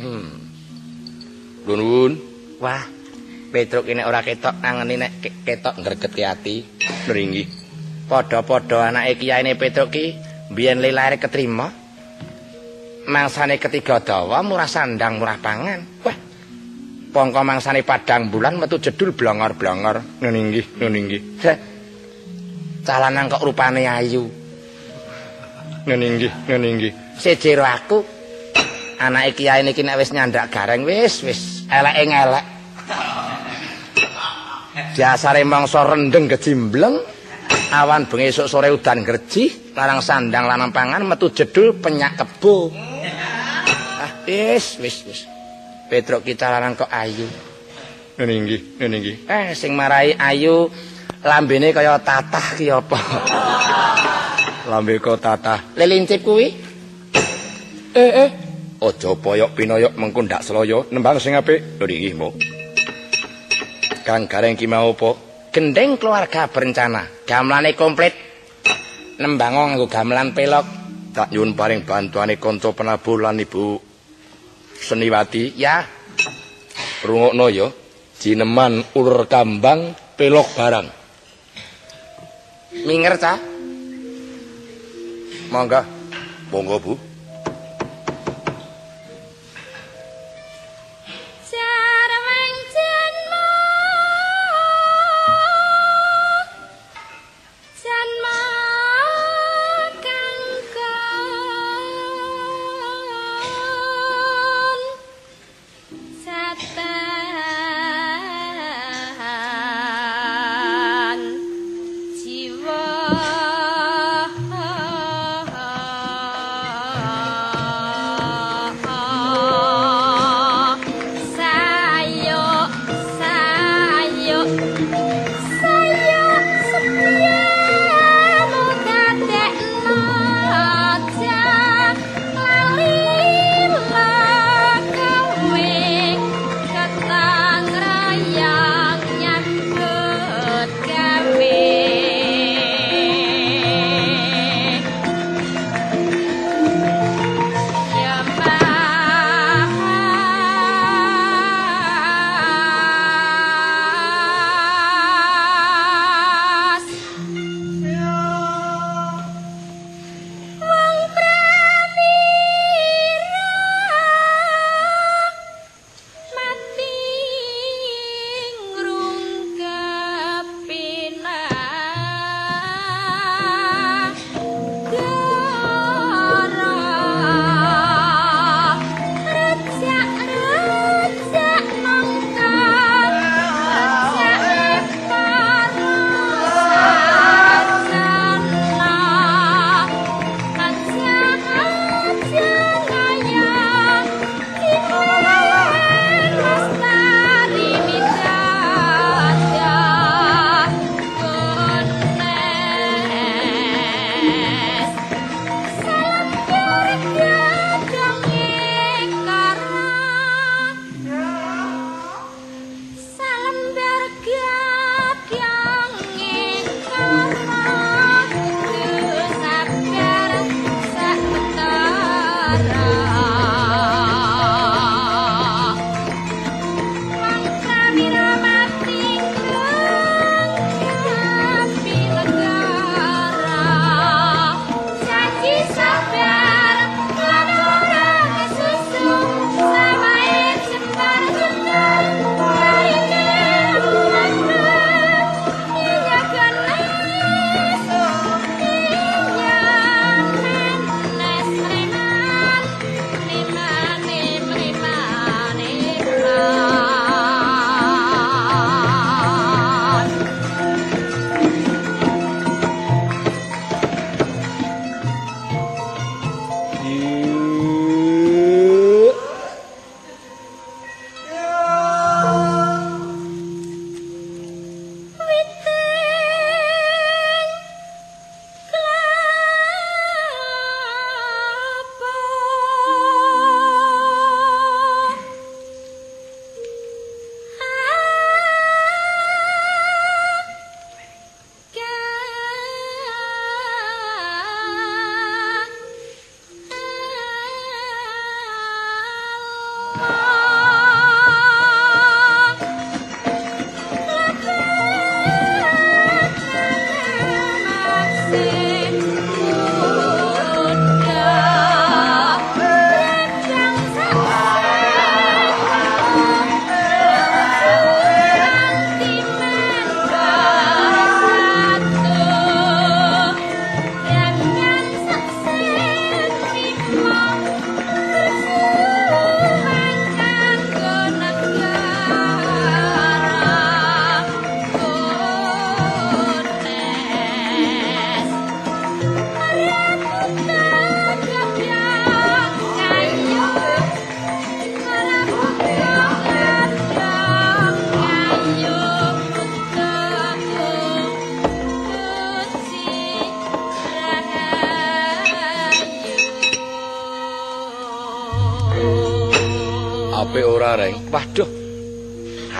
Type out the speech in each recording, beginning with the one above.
Hmm. Nuwun. Wah. Petruk ini ora ketok angeni nek ketok ngregetke ati. Nggih. Padha-padha anake kiyaine Petruk ki biyen lelare ketrima. Mangsane ketiga dawa murah sandang murah pangan. Wah. Pongko mangsane padang bulan metu jedul blongor-blongor. Ngene nggih. Calanan kok rupane ayu. Ngene nggih. Sejero aku anake kiai niki nek wis nyandak gareng wis wis eleke ngelek. Dasare mangsa rendeng gejimbleng. Awan bengi esuk sore udan gerji, larang sandang lanang pangan metu jedul penyak kebo. Ah, wis wis wis. Petruk kita larang kok ayu. Ngene nggih, ngene nggih. Eh sing marai ayu lambene kaya tatah ki apa? Lambe kok tatah. Lelincip kuwi? Eh eh. Aja poyok pinoyok mengko ndak sloyo, nembang sing apik. Nggih, Mo. Kang Gareng ki mau apa? Gendeng keluarga berencana. Gamelane komplit. Nembang nganggo gamelan pelok. Tak nyuwun paring bantuane kanca penabuh lan Ibu Seniwati. Ya. Rungokno ya. Jineman ulur kambang pelok barang. Minger, Cah. Monggo. Monggo, Bu.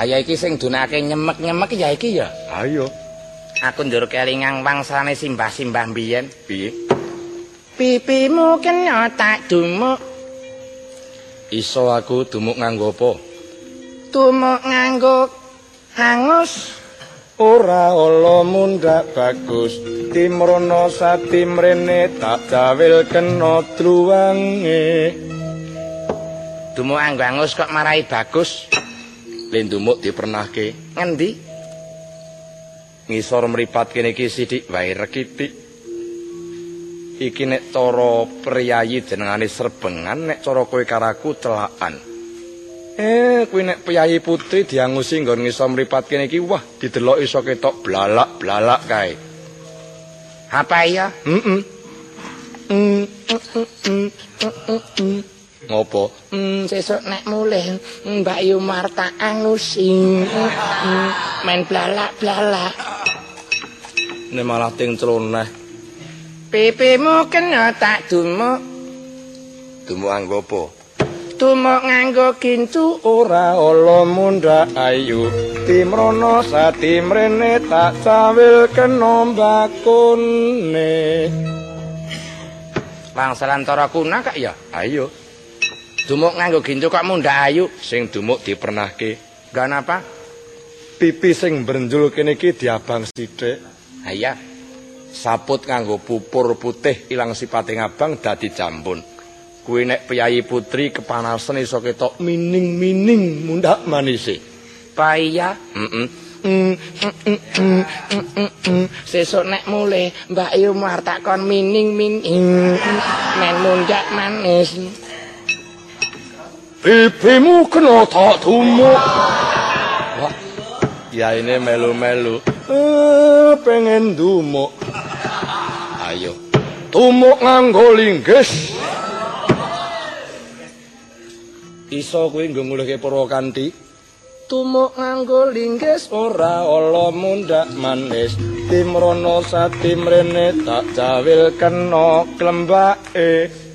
Haya iki sing dunake nyemek-nyemek ya iki ya. Ayo. Aku ndur kelingang wangsane simbah-simbah biyen. Piye? Pipimu kena tak dumuk. Iso aku dumuk nganggo apa? Dumuk nganggo hangus. Ora ala mundak bagus, timrono satimrene tak jawil kena truwange. Dumuk nganggo hangus kok marai bagus. Lendumuk dipernahke. Ngendi? ngisor mripat kene iki sithik wae rekitik. Iki nek cara priyayi jenengane serbengan, nek cara kowe karaku celakan. Eh, kuwi nek priyayi putri diangusi nggon ngisor mripat kene iki, wah, didelok iso ketok blalak-blalak kae. Apa ya? Heeh. Mm, Ngopo? Hmm, sesuk nek mulih Mbak Yu Marta angusi. Hmm, main blalak-blalak. Nek malah ting celoneh. Pipimu kena tak dumuk. Dumuk anggo apa? Dumuk nganggo gincu Ora ala mundak ayu. Timrono satimrene tak cawil kena bakune. Wangsalan tara kuna kak ya? Ayo. Dumuk nganggo gincu kok mundak ayu. Sing dumuk dipernahke. Gak napa? Pipi sing brenjul kene iki diabang sithik. Ha iya. Saput nganggo pupur putih ilang sipate ngabang dadi jambon. Kuwi nek piyayi putri kepanasan iso ketok mining-mining mundak manise. Pa iya. Heeh. Mm, mm, mm. Sesuk nek mulih Mbak Yu Marta kon mining-mining. Men mundak manis. Pipimu kena tak. Wah. Ya ini melu-melu. Eh, pengen dumuk. Ayo. Dumuk nganggo linggis. Iso kuwi nggo ngulihke Purwakanti. Tumuk nganggo linggis ora ala mundak manis. Timrono satimrene tak jawil kena klembake.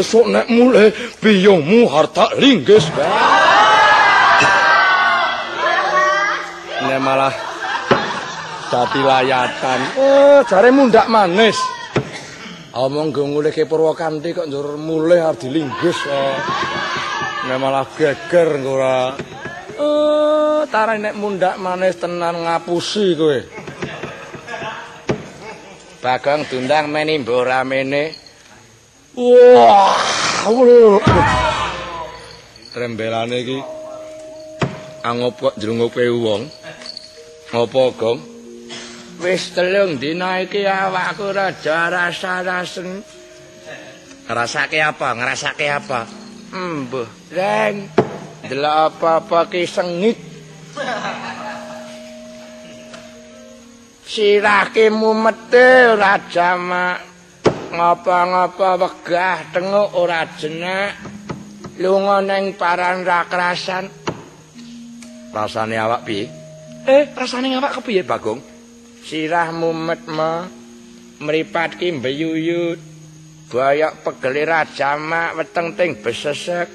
Sesuk nek mulai biyongmu harta linggis. Nek malah dadi layatan. Eh, jare mundak manis. Omong go ngulihke Purwakanti kok njur mulih arep dilinggis. Oh. Nek malah geger ora. Eh, tare nek mundak manis tenan ngapusi kowe. Bagong dundang meni mboramene. Wah, Trembelane iki angop kok jrungupe wong. Ngopo, Gong? Wis telung dina iki awakku rada rasa-rasen. Ngrasake apa? Ngrasake apa? Mbuh, Reng. Delok apa-apa ki sengit. Sirahke mumete ora jamak. Ngapa-ngapa wegah tenguk ora jenak. Lunga ning paran rakrasan. Rasane awak piye? Eh, rasane awak kepiye, Bagong? Sirah mumet ma. Mripat ki mbeyuyut. Boyok pegeli ra jamak weteng ting besesek.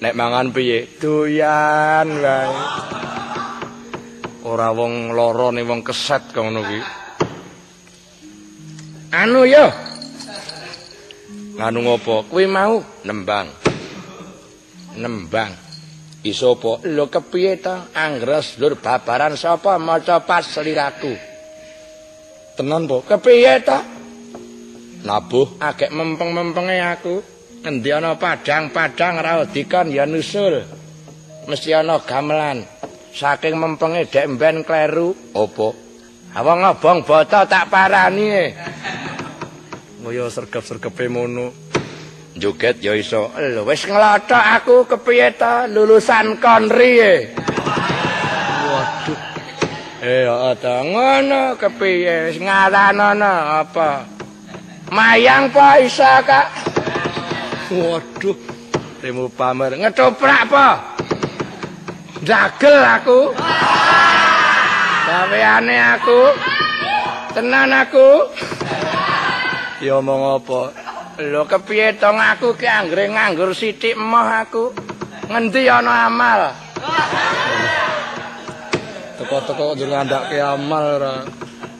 Nek mangan piye? Doyan wae. Ora wong lara ning wong keset kok ngono kuwi. Anu yo, Nganu ngopo? kuwi mau Nembang. nembang. Iso apa? Lho kepiye to? Anggres lur babaran sapa maca pas seliraku. Tenan po? Kepiye to? Nabuh. Agek mempeng-mempenge aku. Endi ana padang-padang ra dikon ya nusul. Mesti ana gamelan. Saking mempenge dek mben kleru. Apa? Awang ngobong bata tak parani. e. Kaya sergap-sergepe mono. Joget ya iso. Lho wis nglothok aku kepiye to lulusan konri. e. Waduh. Eh, ada ngono kepiye ngaranono apa? Mayang pa isa, Kak? Waduh. Temu pamer. Ngetoprak apa? Dagel aku. Gaweane aku. Tenan aku. Ya omong apa? Lho kepiye to aku ki anggere nganggur sithik emoh aku. Ngendi ana amal? Teko-teko njur ngandake amal ora.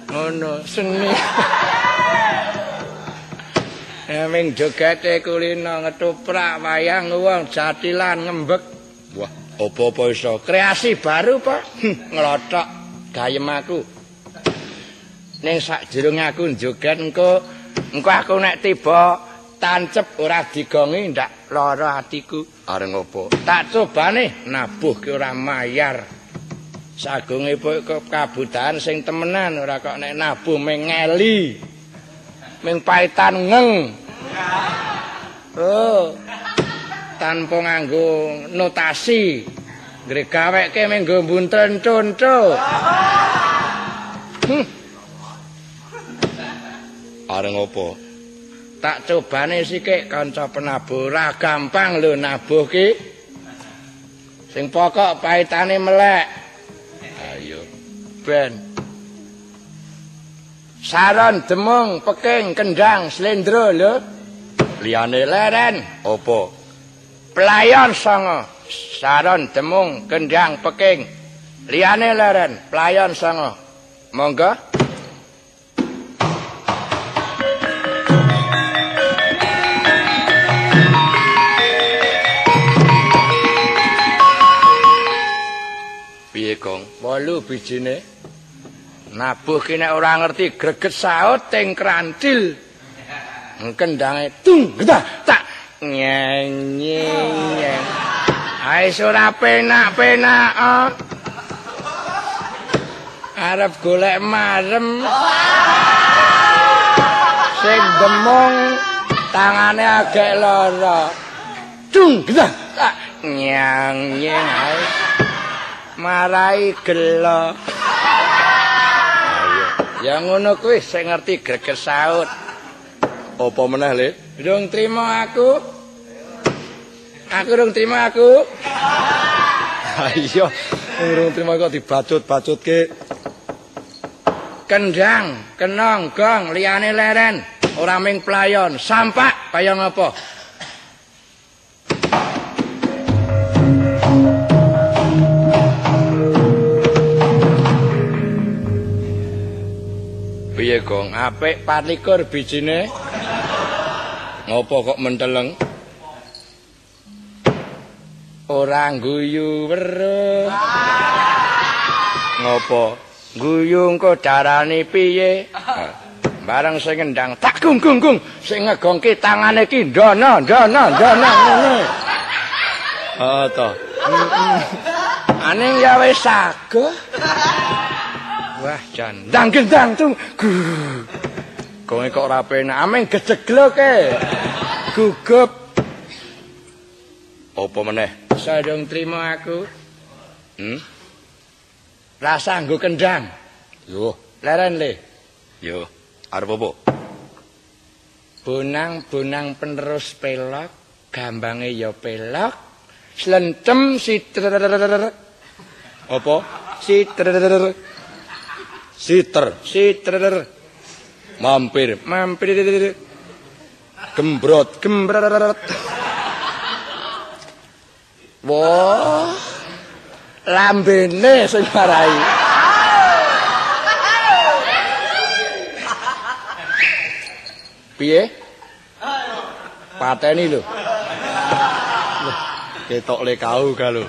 Ngono, seni. Ya ming jogete kulino ngetoprak wayang wong jatilan ngembek. Wah, apa-apa iso. Kreasi baru, Pak. Ngelotok gayem aku. Ning sakjroning aku joget engko engko aku nek tiba tancep ora digongi ndak lara atiku. Areng apa? Tak cobane nabuh ki ora mayar. Sagunge kabudahan sing temenan ora kok nek nabuh mengeli. Ming paitan ngeng. Oh. Tanpa nganggo notasi. Gregaweke menggo bunten conto. Hmm. Areng apa? Tak cobane sikik kanca penabuh ora gampang lho nabuh ki. Sing pokok paitane melek. Ayo. Ben. Saron demung peking kendang slendro lho. Liyane Leren apa? Pelayon songo. Saron demung kendang peking. Liyane leren pelayon songo. Monggo. Piye, Kong? Wolu bijine. Nabuh ki nek ora ngerti greget saut teng krantil. Kendange tung tak nyenyi. Ae ora penak-penak. Oh. Arep golek marem. Sing demung tangane agek lara. Tung gedah nyang nyeng ae. Marai gelo. Ya ngono kuwi sing ngerti greget saut. Apa meneh, Le? Durung trima aku. Aku durung trima aku. Ayo, urung terima kok dibacut-bacutke. Kendang, kenong, gong, liyane leren, ora ming playon, sampak kaya ngapa? Piye, Kong? Apik 24 bijine. Ngopo kok menteleng? Ora guyu weruh. Ngopo? Guyu engko darane piye? Bareng sing ngendang tak gung gung gung sing ngegongke tangane ki ndono ndono ndono ngono. Ah, to. Aning ya wis sago. Wah, jandang gendang tung. Kong kok ora penak. Ameng gejegloke. Gugup Apa meneh? sadung trima aku. Hmm? Rasa nggo kendang. Yo, Leren le. yo. Arep apa? Bonang-bonang penerus pelok, gambange ya pelok. Slentem sitrer. Apa? Sitrer. Siter, Sitrer. Mampir, Mampir gembrot, gembret. Wah. Lambene sing marai. Piye? Pateni lho. ketok le kau ga lho.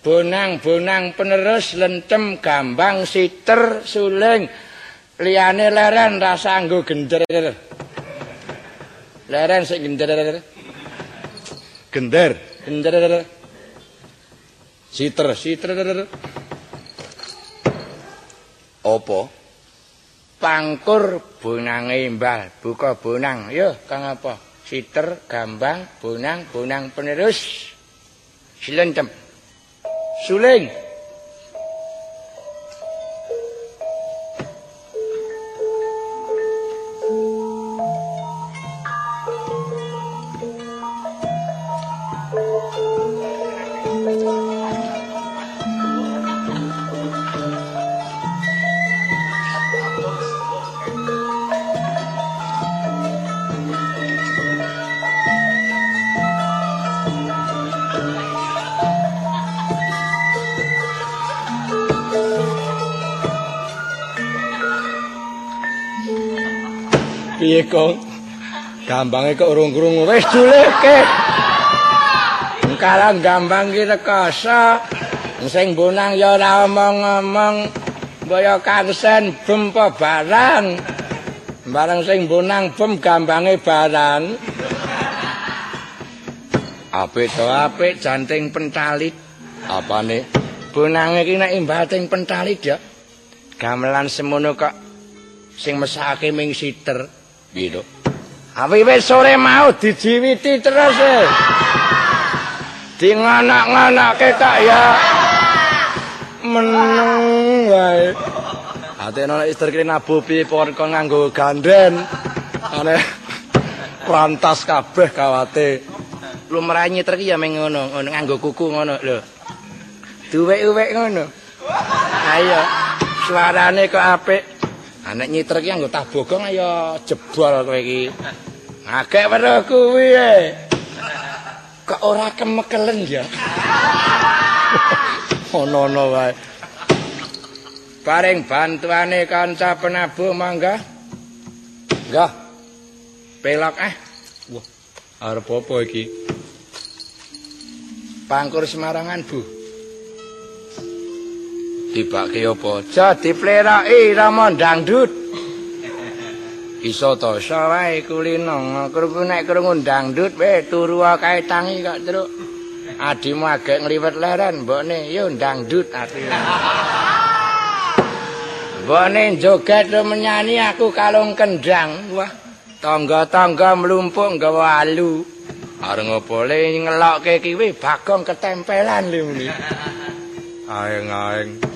Bonang-bonang penerus lentem gambang siter suling liyane leren rasa nggo gender. Leren sing gender. Gender, Gender. siter, Siter. apa? Pangkur bonange imbal, buka bonang. Yo, Kang apa? Siter, gambang, bonang, bonang penerus. Silentem. Suling. Kok? Gambange kok urung krungu. Wis dulehke. Kalang gambang ki rekoso. Sing bonang ya ora omong-omong. Mbaya kangsen bem barang. Barang sing bonang bem gambange barang. Apik to apik janting pentalit. Apane? Bonange ki nek imbating pentalit ya. Gamelan semono kok sing mesake ming siter. Piye to? Awiwit sore mau dijiwiti terus e. Di nganak-nganakke kak ya. Meneng wae. Ate ana istri kene nabu piye kon nganggo ganden. Ane rantas kabeh kawate. lumrah nyiter ki ya meng ngono nganggo kuku ngono lho. Duwek-uwek ngono. Ayo, suarane kok apik. Anek nyiter ki nganggo tabogong ayo jebol kowe iki. Agek weruh kuwi e. Kok ora kemekelen ya. Ono-ono wae. Paring bantuane kanca penabuh mangga. Enggak. Pelok eh. Wah, arep apa iki? Pangkur Semarangan, Bu. Dibake apa? Jadi pleroki rama dangdut. Iso to iso wae kulino krungu nek krungu dangdut we turu kae tangi kok truk. Adimu agek ngliwet leren mbokne yo dangdut ati. Mbokne joget menyanyi aku kalung kendang. Wah, tangga-tangga mlumpuk nggawa alu. Areng apa le ngelokke kiwi bagong ketempelan lho muni. Aeng-aeng.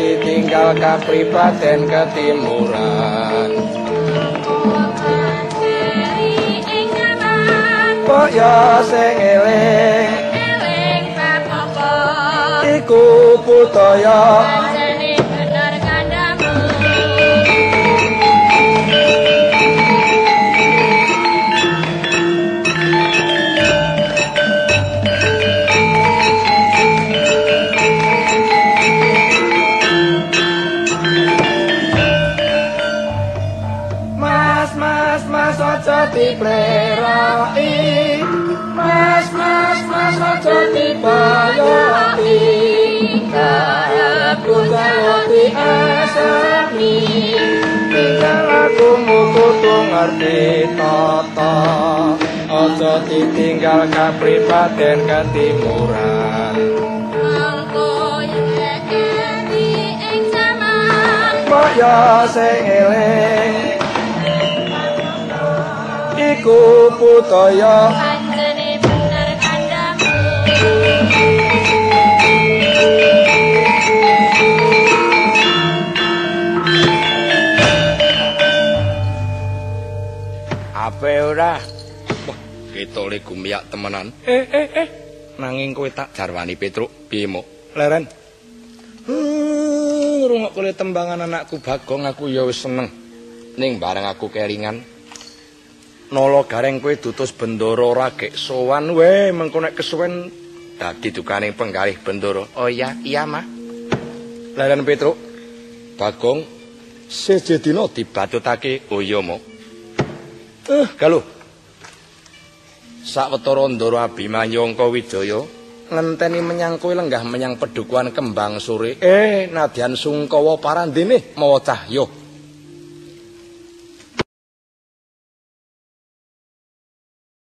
Ditinggal kapribaden ketimuran. Kaya sing eling Eling bab apa iku budaya karepku asami. Tinggal aku ngerti tata. Aja ditinggal kapribaden ketimuran Mangko yekeni ing zaman kaya sing eling iku putaya ape ora wah ketole gumiyak temenan eh eh eh nanging kowe tak jarwani Petruk piye mo leren Hmm, ngrungokne tembangan anakku Bagong aku ya wis seneng. Ning bareng aku kelingan Nolo gareng kowe dutus bendoro ora gek sowan we mengko nek kesuwen dadi dukane penggalih bendoro. Oh iya, iya mah. Leren Petruk. Bagong sejedina dibatutake oh iya mo. Eh, galuh. Sawetara Ndara Abimanyu Angka Wijaya ngenteni menyang kowe lenggah menyang pedukuhan kembang sore. Eh, nadyan sungkawa parandene mawa cahya